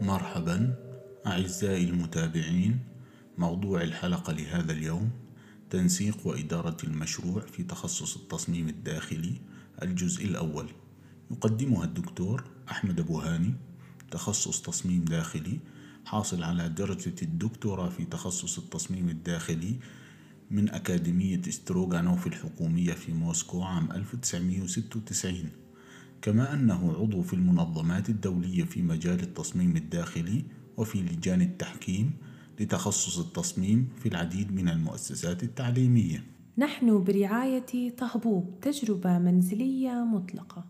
مرحبا أعزائي المتابعين موضوع الحلقة لهذا اليوم تنسيق وإدارة المشروع في تخصص التصميم الداخلي الجزء الأول. يقدمها الدكتور أحمد أبو هاني تخصص تصميم داخلي حاصل على درجة الدكتوراه في تخصص التصميم الداخلي من أكاديمية ستروغانوف الحكومية في موسكو عام 1996 كما أنه عضو في المنظمات الدولية في مجال التصميم الداخلي وفي لجان التحكيم لتخصص التصميم في العديد من المؤسسات التعليمية. نحن برعاية طهبوب تجربة منزلية مطلقة.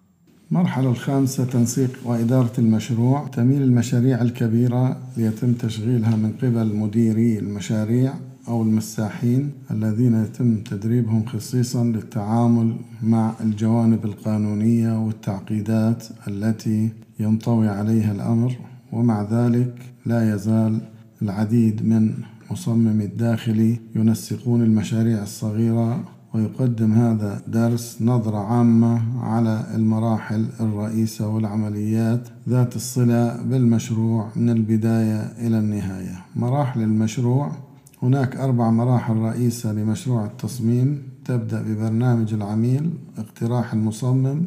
المرحلة الخامسة تنسيق وإدارة المشروع. تميل المشاريع الكبيرة ليتم تشغيلها من قبل مديري المشاريع. أو المساحين الذين يتم تدريبهم خصيصا للتعامل مع الجوانب القانونية والتعقيدات التي ينطوي عليها الأمر ومع ذلك لا يزال العديد من مصممي الداخلي ينسقون المشاريع الصغيرة ويقدم هذا درس نظرة عامة على المراحل الرئيسة والعمليات ذات الصلة بالمشروع من البداية إلى النهاية. مراحل المشروع هناك أربع مراحل رئيسة لمشروع التصميم. تبدأ ببرنامج العميل اقتراح المصمم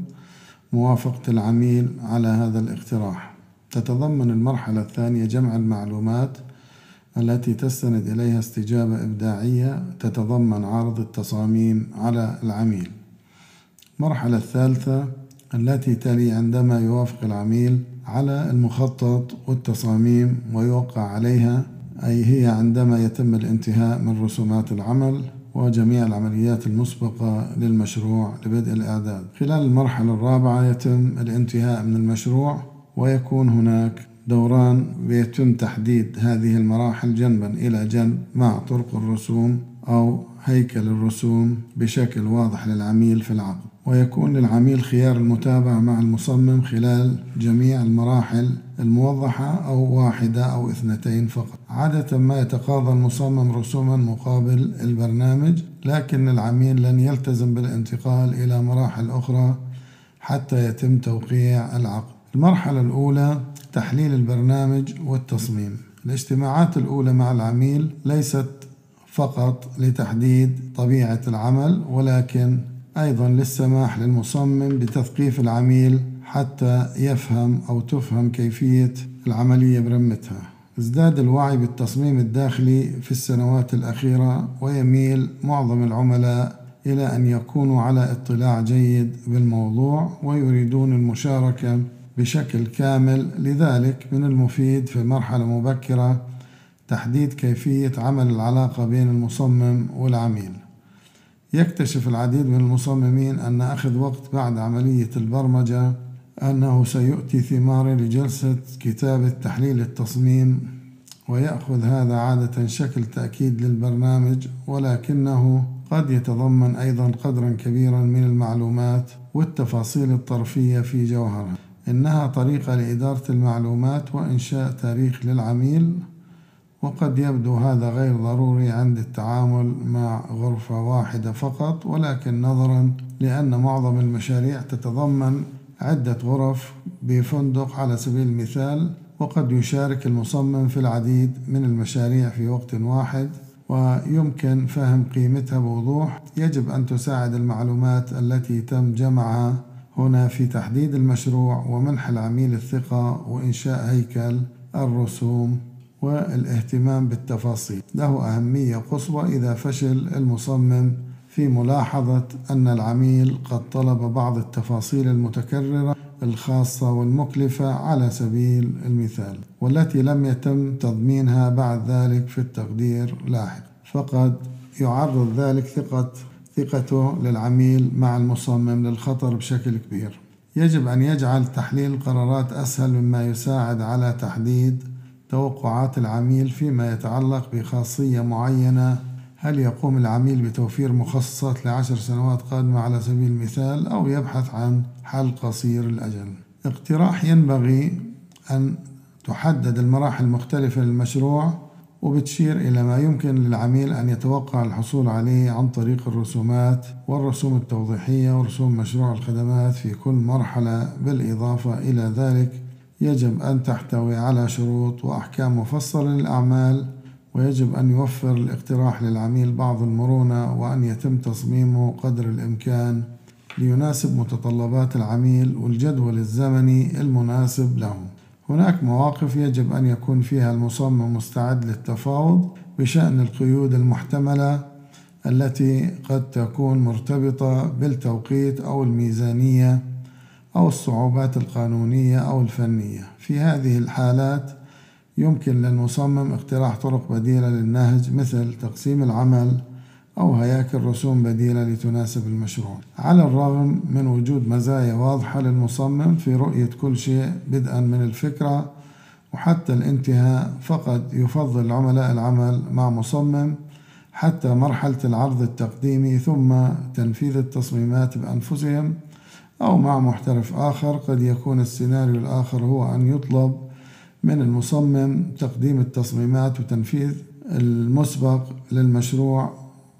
موافقة العميل على هذا الاقتراح. تتضمن المرحلة الثانية جمع المعلومات التي تستند إليها استجابة إبداعية تتضمن عرض التصاميم على العميل. المرحلة الثالثة التي تلي عندما يوافق العميل على المخطط والتصاميم ويوقع عليها أي هي عندما يتم الانتهاء من رسومات العمل وجميع العمليات المسبقة للمشروع لبدء الإعداد. خلال المرحلة الرابعة يتم الانتهاء من المشروع ويكون هناك دوران ويتم تحديد هذه المراحل جنبا إلى جنب مع طرق الرسوم أو هيكل الرسوم بشكل واضح للعميل في العقد. ويكون للعميل خيار المتابعة مع المصمم خلال جميع المراحل الموضحة أو واحدة أو اثنتين فقط. عادة ما يتقاضى المصمم رسوما مقابل البرنامج لكن العميل لن يلتزم بالانتقال إلى مراحل أخرى حتى يتم توقيع العقد. المرحلة الأولى تحليل البرنامج والتصميم. الاجتماعات الأولى مع العميل ليست فقط لتحديد طبيعة العمل ولكن أيضا للسماح للمصمم بتثقيف العميل حتى يفهم أو تفهم كيفية العملية برمتها. ازداد الوعي بالتصميم الداخلي في السنوات الأخيرة ويميل معظم العملاء إلى أن يكونوا على اطلاع جيد بالموضوع ويريدون المشاركة بشكل كامل لذلك من المفيد في مرحلة مبكرة تحديد كيفية عمل العلاقة بين المصمم والعميل. يكتشف العديد من المصممين أن أخذ وقت بعد عملية البرمجة أنه سيؤتي ثمار لجلسة كتابة تحليل التصميم ويأخذ هذا عادة شكل تأكيد للبرنامج ولكنه قد يتضمن أيضا قدرا كبيرا من المعلومات والتفاصيل الطرفية في جوهرها. إنها طريقة لإدارة المعلومات وإنشاء تاريخ للعميل وقد يبدو هذا غير ضروري عند التعامل مع غرفة واحدة فقط ولكن نظرا لأن معظم المشاريع تتضمن عدة غرف بفندق على سبيل المثال وقد يشارك المصمم في العديد من المشاريع في وقت واحد ويمكن فهم قيمتها بوضوح. يجب أن تساعد المعلومات التي تم جمعها هنا في تحديد المشروع ومنح العميل الثقة وإنشاء هيكل الرسوم. والاهتمام بالتفاصيل. له أهمية قصوى إذا فشل المصمم في ملاحظة أن العميل قد طلب بعض التفاصيل المتكررة الخاصة والمكلفة على سبيل المثال والتي لم يتم تضمينها بعد ذلك في التقدير لاحق. فقد يعرض ذلك ثقة ثقته للعميل مع المصمم للخطر بشكل كبير. يجب أن يجعل تحليل القرارات أسهل مما يساعد على تحديد توقعات العميل فيما يتعلق بخاصية معينة؟ هل يقوم العميل بتوفير مخصصات لعشر سنوات قادمة على سبيل المثال أو يبحث عن حل قصير الأجل اقتراح ينبغي أن تحدد المراحل المختلفة للمشروع وبتشير إلى ما يمكن للعميل أن يتوقع الحصول عليه عن طريق الرسومات والرسوم التوضيحية ورسوم مشروع الخدمات في كل مرحلة بالإضافة إلى ذلك يجب أن تحتوي على شروط وأحكام مفصلة للأعمال ويجب أن يوفر الاقتراح للعميل بعض المرونة وأن يتم تصميمه قدر الإمكان ليناسب متطلبات العميل والجدول الزمني المناسب له. هناك مواقف يجب أن يكون فيها المصمم مستعد للتفاوض بشأن القيود المحتملة التي قد تكون مرتبطة بالتوقيت أو الميزانية أو الصعوبات القانونية أو الفنية. في هذه الحالات يمكن للمصمم اقتراح طرق بديلة للنهج مثل تقسيم العمل أو هياكل رسوم بديلة لتناسب المشروع. على الرغم من وجود مزايا واضحة للمصمم في رؤية كل شيء بدءا من الفكرة وحتى الانتهاء فقد يفضل العملاء العمل مع مصمم حتى مرحلة العرض التقديمي ثم تنفيذ التصميمات بأنفسهم أو مع محترف آخر قد يكون السيناريو الآخر هو أن يطلب من المصمم تقديم التصميمات وتنفيذ المسبق للمشروع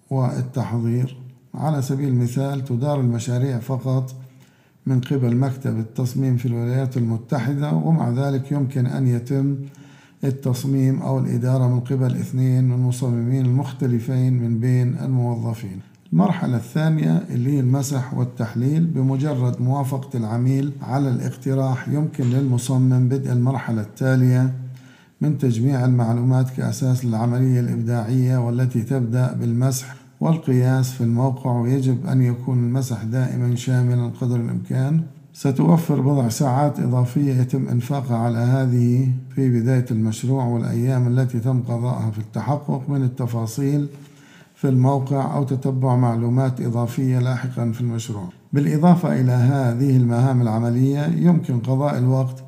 والتحضير. على سبيل المثال تدار المشاريع فقط من قبل مكتب التصميم في الولايات المتحدة ومع ذلك يمكن أن يتم التصميم أو الإدارة من قبل اثنين من المصممين المختلفين من بين الموظفين. المرحلة الثانية اللي هي المسح والتحليل بمجرد موافقة العميل على الاقتراح يمكن للمصمم بدء المرحلة التالية من تجميع المعلومات كأساس للعملية الإبداعية والتي تبدأ بالمسح والقياس في الموقع ويجب أن يكون المسح دائما شاملا قدر الإمكان. ستوفر بضع ساعات إضافية يتم إنفاقها على هذه في بداية المشروع والأيام التي تم قضاءها في التحقق. من التفاصيل في الموقع أو تتبع معلومات إضافية لاحقا في المشروع. بالإضافة إلى هذه المهام العملية يمكن قضاء الوقت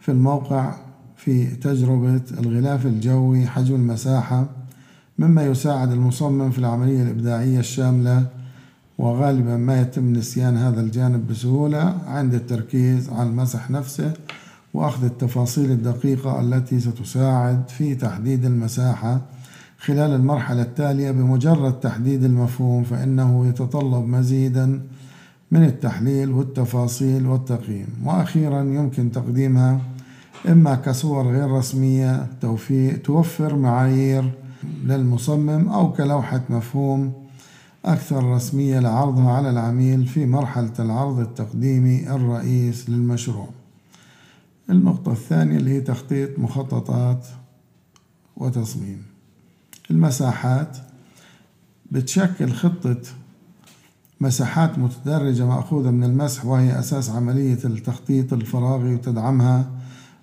في الموقع في تجربة الغلاف الجوي حجم المساحة مما يساعد المصمم في العملية الإبداعية الشاملة وغالبا ما يتم نسيان هذا الجانب بسهولة عند التركيز على المسح نفسه وأخذ التفاصيل الدقيقة التي ستساعد في تحديد المساحة خلال المرحلة التالية بمجرد تحديد المفهوم فإنه يتطلب مزيدا من التحليل والتفاصيل والتقييم. وأخيرا يمكن تقديمها إما كصور غير رسمية توفر معايير للمصمم أو كلوحة مفهوم أكثر رسمية لعرضها على العميل في مرحلة العرض التقديمي الرئيس للمشروع. النقطة الثانية اللي هي تخطيط مخططات وتصميم. المساحات بتشكل خطة مساحات متدرجة مأخوذة من المسح وهي أساس عملية التخطيط الفراغي وتدعمها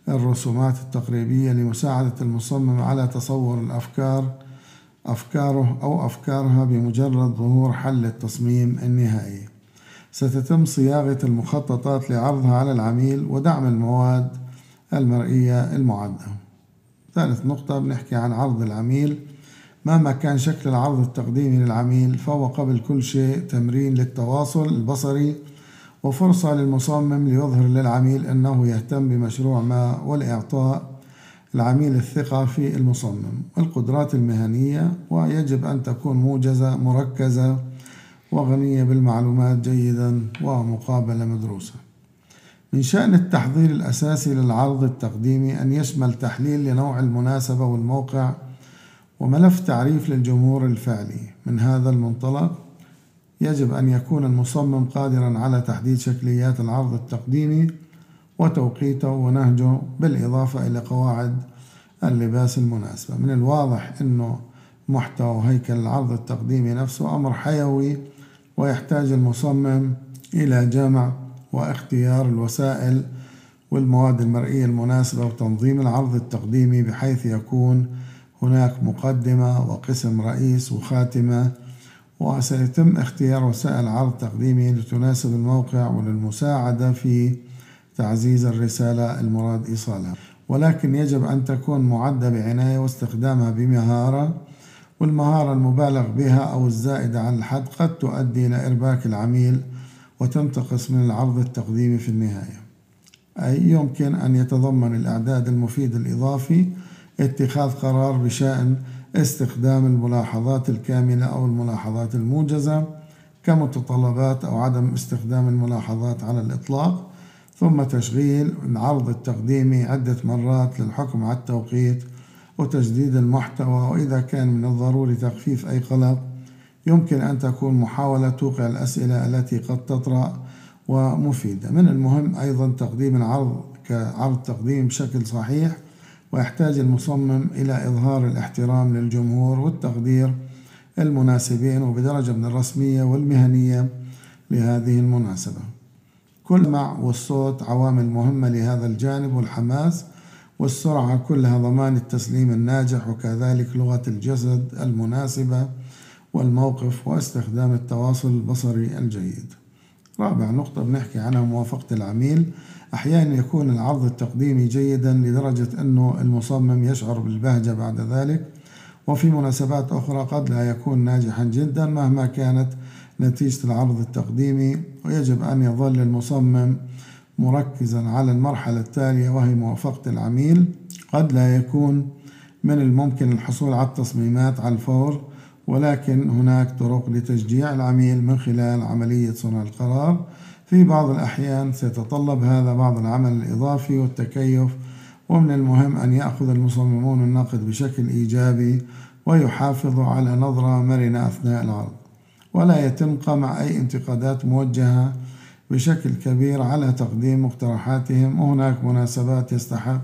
الرسومات التقريبية لمساعدة المصمم على تصور الأفكار أفكاره أو أفكارها بمجرد ظهور حل التصميم النهائي. ستتم صياغة المخططات لعرضها على العميل ودعم المواد المرئية المعدة. ثالث نقطة بنحكي عن عرض العميل مهما كان شكل العرض التقديمي للعميل فهو قبل كل شيء تمرين للتواصل البصري وفرصة للمصمم ليظهر للعميل أنه يهتم بمشروع ما والإعطاء العميل الثقة في المصمم. القدرات المهنية ويجب أن تكون موجزة مركزة وغنية بالمعلومات جيدا ومقابلة مدروسة. من شأن التحضير الأساسي للعرض التقديمي أن يشمل تحليل لنوع المناسبة والموقع وملف تعريف للجمهور الفعلي من هذا المنطلق يجب أن يكون المصمم قادرا على تحديد شكليات العرض التقديمي وتوقيته ونهجه بالإضافة إلى قواعد اللباس المناسبة. من الواضح أنه محتوى هيكل العرض التقديمي نفسه أمر حيوي ويحتاج المصمم إلى جمع واختيار الوسائل والمواد المرئية المناسبة وتنظيم العرض التقديمي بحيث يكون هناك مقدمة وقسم رئيس وخاتمة وسيتم اختيار وسائل عرض تقديمي لتناسب الموقع وللمساعدة في تعزيز الرسالة المراد إيصالها ولكن يجب أن تكون معدة بعناية واستخدامها بمهارة والمهارة المبالغ بها أو الزائدة عن الحد قد تؤدي إلى إرباك العميل وتنتقص من العرض التقديمي في النهاية. أي يمكن أن يتضمن الإعداد المفيد الإضافي اتخاذ قرار بشأن استخدام الملاحظات الكاملة أو الملاحظات الموجزة كمتطلبات أو عدم استخدام الملاحظات على الإطلاق ثم تشغيل العرض التقديمي عدة مرات للحكم على التوقيت وتجديد المحتوى وإذا كان من الضروري تخفيف أي قلق يمكن أن تكون محاولة توقع الأسئلة التي قد تطرأ ومفيدة. من المهم أيضا تقديم العرض كعرض تقديم بشكل صحيح ويحتاج المصمم إلى إظهار الاحترام للجمهور والتقدير المناسبين وبدرجة من الرسمية والمهنية لهذه المناسبة. كل مع والصوت عوامل مهمة لهذا الجانب والحماس والسرعة كلها ضمان التسليم الناجح وكذلك لغة الجسد المناسبة والموقف واستخدام التواصل البصري الجيد. رابع نقطة بنحكي عنها موافقة العميل أحيانا يكون العرض التقديمي جيدا لدرجة أنه المصمم يشعر بالبهجة بعد ذلك وفي مناسبات أخرى قد لا يكون ناجحا جدا مهما كانت نتيجة العرض التقديمي ويجب أن يظل المصمم مركزا على المرحلة التالية وهي موافقة العميل. قد لا يكون من الممكن الحصول على التصميمات على الفور ولكن هناك طرق لتشجيع العميل من خلال عملية صنع القرار. في بعض الأحيان سيتطلب هذا بعض العمل الإضافي والتكيف ومن المهم أن يأخذ المصممون النقد بشكل إيجابي ويحافظوا على نظرة مرنة أثناء العرض. ولا يتم قمع أي انتقادات موجهة بشكل كبير على تقديم مقترحاتهم وهناك مناسبات يستحق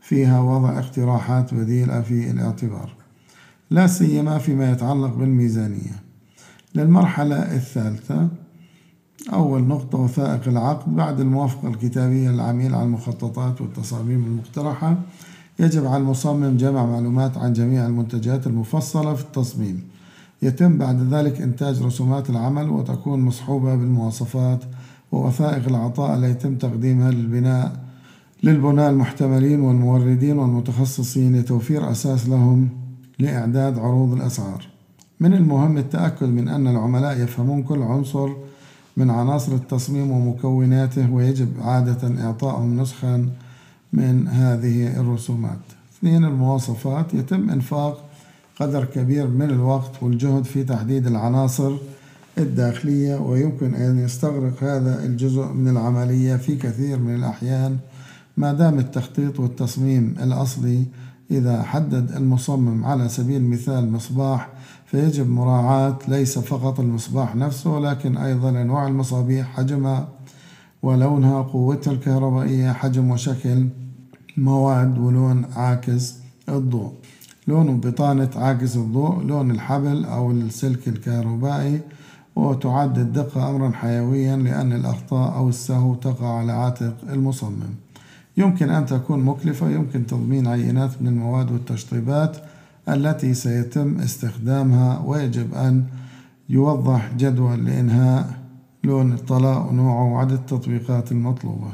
فيها وضع اقتراحات بديلة في الاعتبار. لا سيما فيما يتعلق بالميزانية. للمرحلة الثالثة أول نقطة وثائق العقد. بعد الموافقة الكتابية للعميل على المخططات والتصاميم المقترحة يجب على المصمم جمع معلومات عن جميع المنتجات المفصلة في التصميم. يتم بعد ذلك إنتاج رسومات العمل وتكون مصحوبة بالمواصفات ووثائق العطاء التي يتم تقديمها للبناء للبناء المحتملين والموردين والمتخصصين لتوفير أساس لهم لإعداد عروض الأسعار. من المهم التأكد من أن العملاء يفهمون كل عنصر من عناصر التصميم ومكوناته ويجب عادة إعطائهم نسخا من هذه الرسومات. اثنين المواصفات. يتم إنفاق قدر كبير من الوقت والجهد في تحديد العناصر الداخلية ويمكن أن يستغرق هذا الجزء من العملية في كثير من الأحيان ما دام التخطيط والتصميم الأصلي إذا حدد المصمم على سبيل المثال مصباح فيجب مراعاة ليس فقط المصباح نفسه ولكن أيضا أنواع المصابيح حجمها ولونها قوتها الكهربائية حجم وشكل مواد ولون عاكس الضوء. لون بطانة عاكس الضوء لون الحبل أو السلك الكهربائي وتعد الدقة أمرا حيويا لأن الأخطاء أو السهو تقع على عاتق المصمم. يمكن أن تكون مكلفة يمكن تضمين عينات من المواد والتشطيبات التي سيتم استخدامها ويجب أن يوضح جدول لإنهاء لون الطلاء ونوعه وعدد التطبيقات المطلوبة.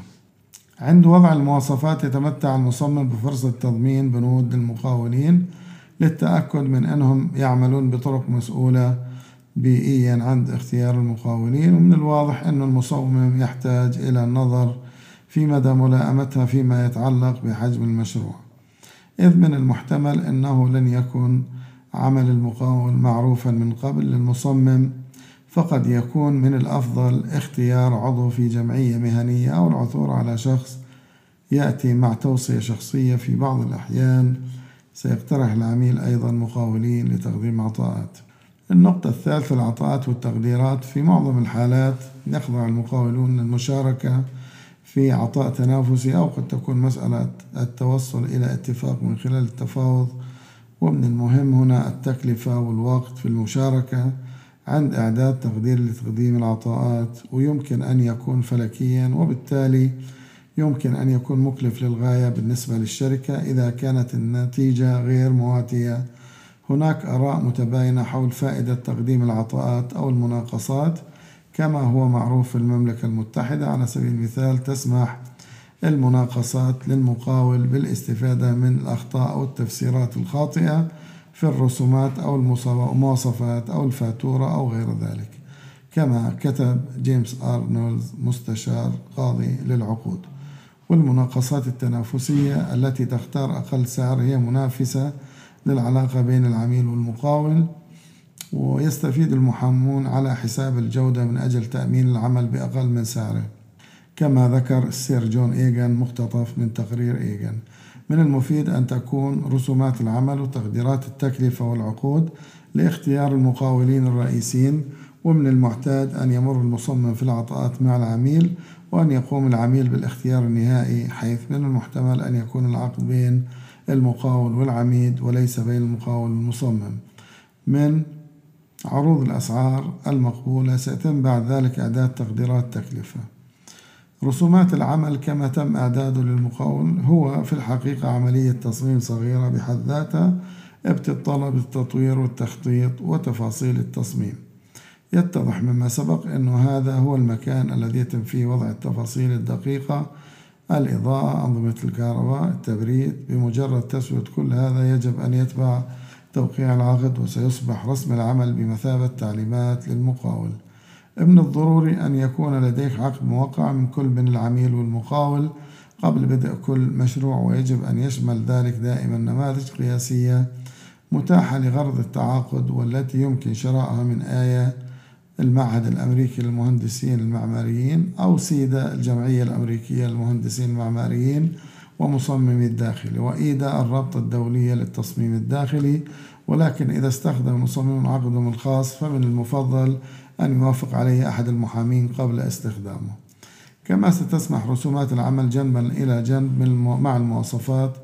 عند وضع المواصفات يتمتع المصمم بفرصة تضمين بنود المقاولين للتأكد من أنهم يعملون بطرق مسؤولة بيئيا عند اختيار المقاولين ومن الواضح أن المصمم يحتاج إلى النظر في مدى ملائمتها فيما يتعلق بحجم المشروع. إذ من المحتمل أنه لن يكون عمل المقاول معروفا من قبل للمصمم فقد يكون من الأفضل اختيار عضو في جمعية مهنية أو العثور على شخص يأتي مع توصية شخصية في بعض الأحيان. سيقترح العميل أيضا مقاولين لتقديم عطاءات. النقطة الثالثة العطاءات والتقديرات. في معظم الحالات يخضع المقاولون للمشاركة في عطاء تنافسي أو قد تكون مسألة التوصل إلى اتفاق من خلال التفاوض. ومن المهم هنا التكلفة والوقت في المشاركة عند إعداد تقدير لتقديم العطاءات ويمكن أن يكون فلكيا وبالتالي يمكن أن يكون مكلف للغاية بالنسبة للشركة إذا كانت النتيجة غير مواتية. هناك آراء متباينة حول فائدة تقديم العطاءات أو المناقصات. كما هو معروف في المملكة المتحدة على سبيل المثال تسمح المناقصات للمقاول بالاستفادة من الأخطاء أو التفسيرات الخاطئة في الرسومات أو المواصفات أو الفاتورة أو غير ذلك. كما كتب جيمس أرنولد مستشار قاضي للعقود. والمناقصات التنافسية التي تختار أقل سعر هي منافسة للعلاقة بين العميل والمقاول. ويستفيد المحامون على حساب الجودة من أجل تأمين العمل بأقل من سعره. كما ذكر السير جون إيغان مقتطف من تقرير إيغان. من المفيد أن تكون رسومات العمل وتقديرات التكلفة والعقود لاختيار المقاولين الرئيسيين ومن المعتاد أن يمر المصمم في العطاءات مع العميل وأن يقوم العميل بالاختيار النهائي حيث من المحتمل أن يكون العقد بين المقاول والعميد وليس بين المقاول والمصمم. من عروض الأسعار المقبولة سيتم بعد ذلك إعداد تقديرات تكلفة. رسومات العمل كما تم إعداده للمقاول هو في الحقيقة عملية تصميم صغيرة بحد ذاتها بتتطلب التطوير والتخطيط وتفاصيل التصميم. يتضح مما سبق أنه هذا هو المكان الذي يتم فيه وضع التفاصيل الدقيقة الإضاءة أنظمة الكهرباء التبريد. بمجرد تسوية كل هذا يجب أن يتبع توقيع العقد وسيصبح رسم العمل بمثابة تعليمات للمقاول. من الضروري أن يكون لديك عقد موقع من كل من العميل والمقاول قبل بدء كل مشروع ويجب أن يشمل ذلك دائما نماذج قياسية متاحة لغرض التعاقد والتي يمكن شرائها من آية المعهد الأمريكي للمهندسين المعماريين أو سيدا الجمعية الأمريكية للمهندسين المعماريين ومصممي الداخلي وإيدا الرابطة الدولية للتصميم الداخلي. ولكن إذا استخدم المصمم عقدهم الخاص فمن المفضل أن يوافق عليه أحد المحامين قبل استخدامه. كما ستسمح رسومات العمل جنبا إلى جنب مع المواصفات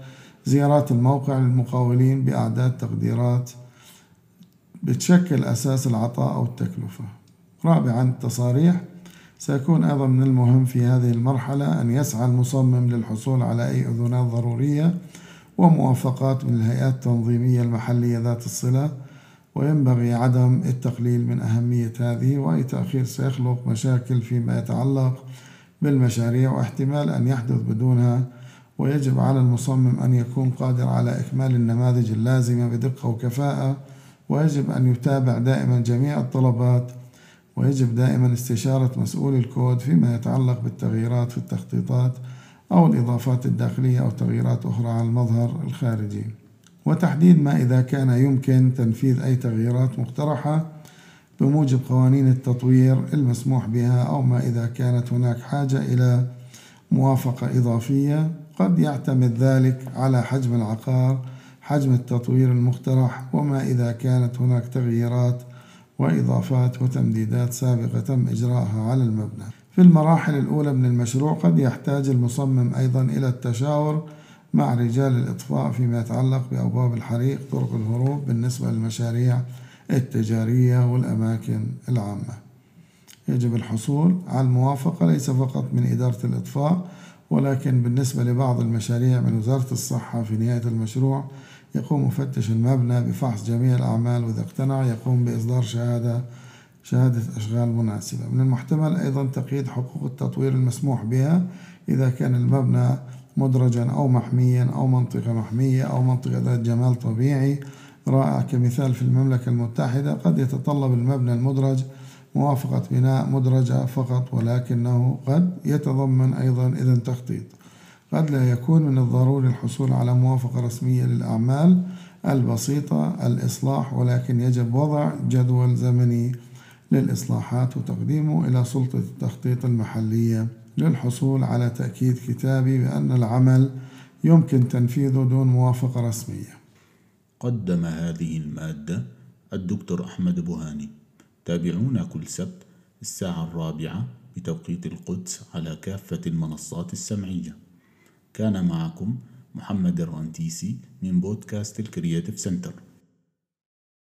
زيارات الموقع للمقاولين بأعداد تقديرات بتشكل أساس العطاء أو التكلفة. رابعا التصاريح سيكون أيضا من المهم في هذه المرحلة أن يسعى المصمم للحصول على أي أذونات ضرورية وموافقات من الهيئات التنظيمية المحلية ذات الصلة وينبغي عدم التقليل من أهمية هذه وأي تأخير سيخلق مشاكل فيما يتعلق بالمشاريع واحتمال أن يحدث بدونها ويجب على المصمم أن يكون قادر على إكمال النماذج اللازمة بدقة وكفاءة ويجب أن يتابع دائما جميع الطلبات ويجب دائما استشارة مسؤول الكود فيما يتعلق بالتغييرات في التخطيطات أو الإضافات الداخلية أو تغييرات أخرى على المظهر الخارجي. وتحديد ما إذا كان يمكن تنفيذ أي تغييرات مقترحة بموجب قوانين التطوير المسموح بها أو ما إذا كانت هناك حاجة إلى موافقة إضافية. قد يعتمد ذلك على حجم العقار حجم التطوير المقترح وما إذا كانت هناك تغييرات وإضافات وتمديدات سابقة تم إجراءها على المبنى. في المراحل الأولى من المشروع قد يحتاج المصمم أيضا إلى التشاور مع رجال الإطفاء فيما يتعلق بأبواب الحريق طرق الهروب بالنسبة للمشاريع التجارية والأماكن العامة. يجب الحصول على الموافقة ليس فقط من إدارة الإطفاء ولكن بالنسبة لبعض المشاريع من وزارة الصحة في نهاية المشروع يقوم مفتش المبنى بفحص جميع الأعمال وإذا اقتنع يقوم بإصدار شهادة شهادة أشغال مناسبة. من المحتمل أيضا تقييد حقوق التطوير المسموح بها إذا كان المبنى مدرجا أو محميا أو منطقة محمية أو منطقة ذات جمال طبيعي. رائع كمثال في المملكة المتحدة قد يتطلب المبنى المدرج موافقة بناء مدرجة فقط ولكنه قد يتضمن أيضا إذن تخطيط. قد لا يكون من الضروري الحصول على موافقة رسمية للأعمال البسيطة الإصلاح ولكن يجب وضع جدول زمني للإصلاحات وتقديمه إلى سلطة التخطيط المحلية للحصول على تأكيد كتابي بأن العمل يمكن تنفيذه دون موافقة رسمية. قدم هذه المادة الدكتور أحمد بوهاني. تابعونا كل سبت الساعة الرابعة بتوقيت القدس على كافة المنصات السمعية. كان معكم محمد الرنتيسي من بودكاست ال Creative Center.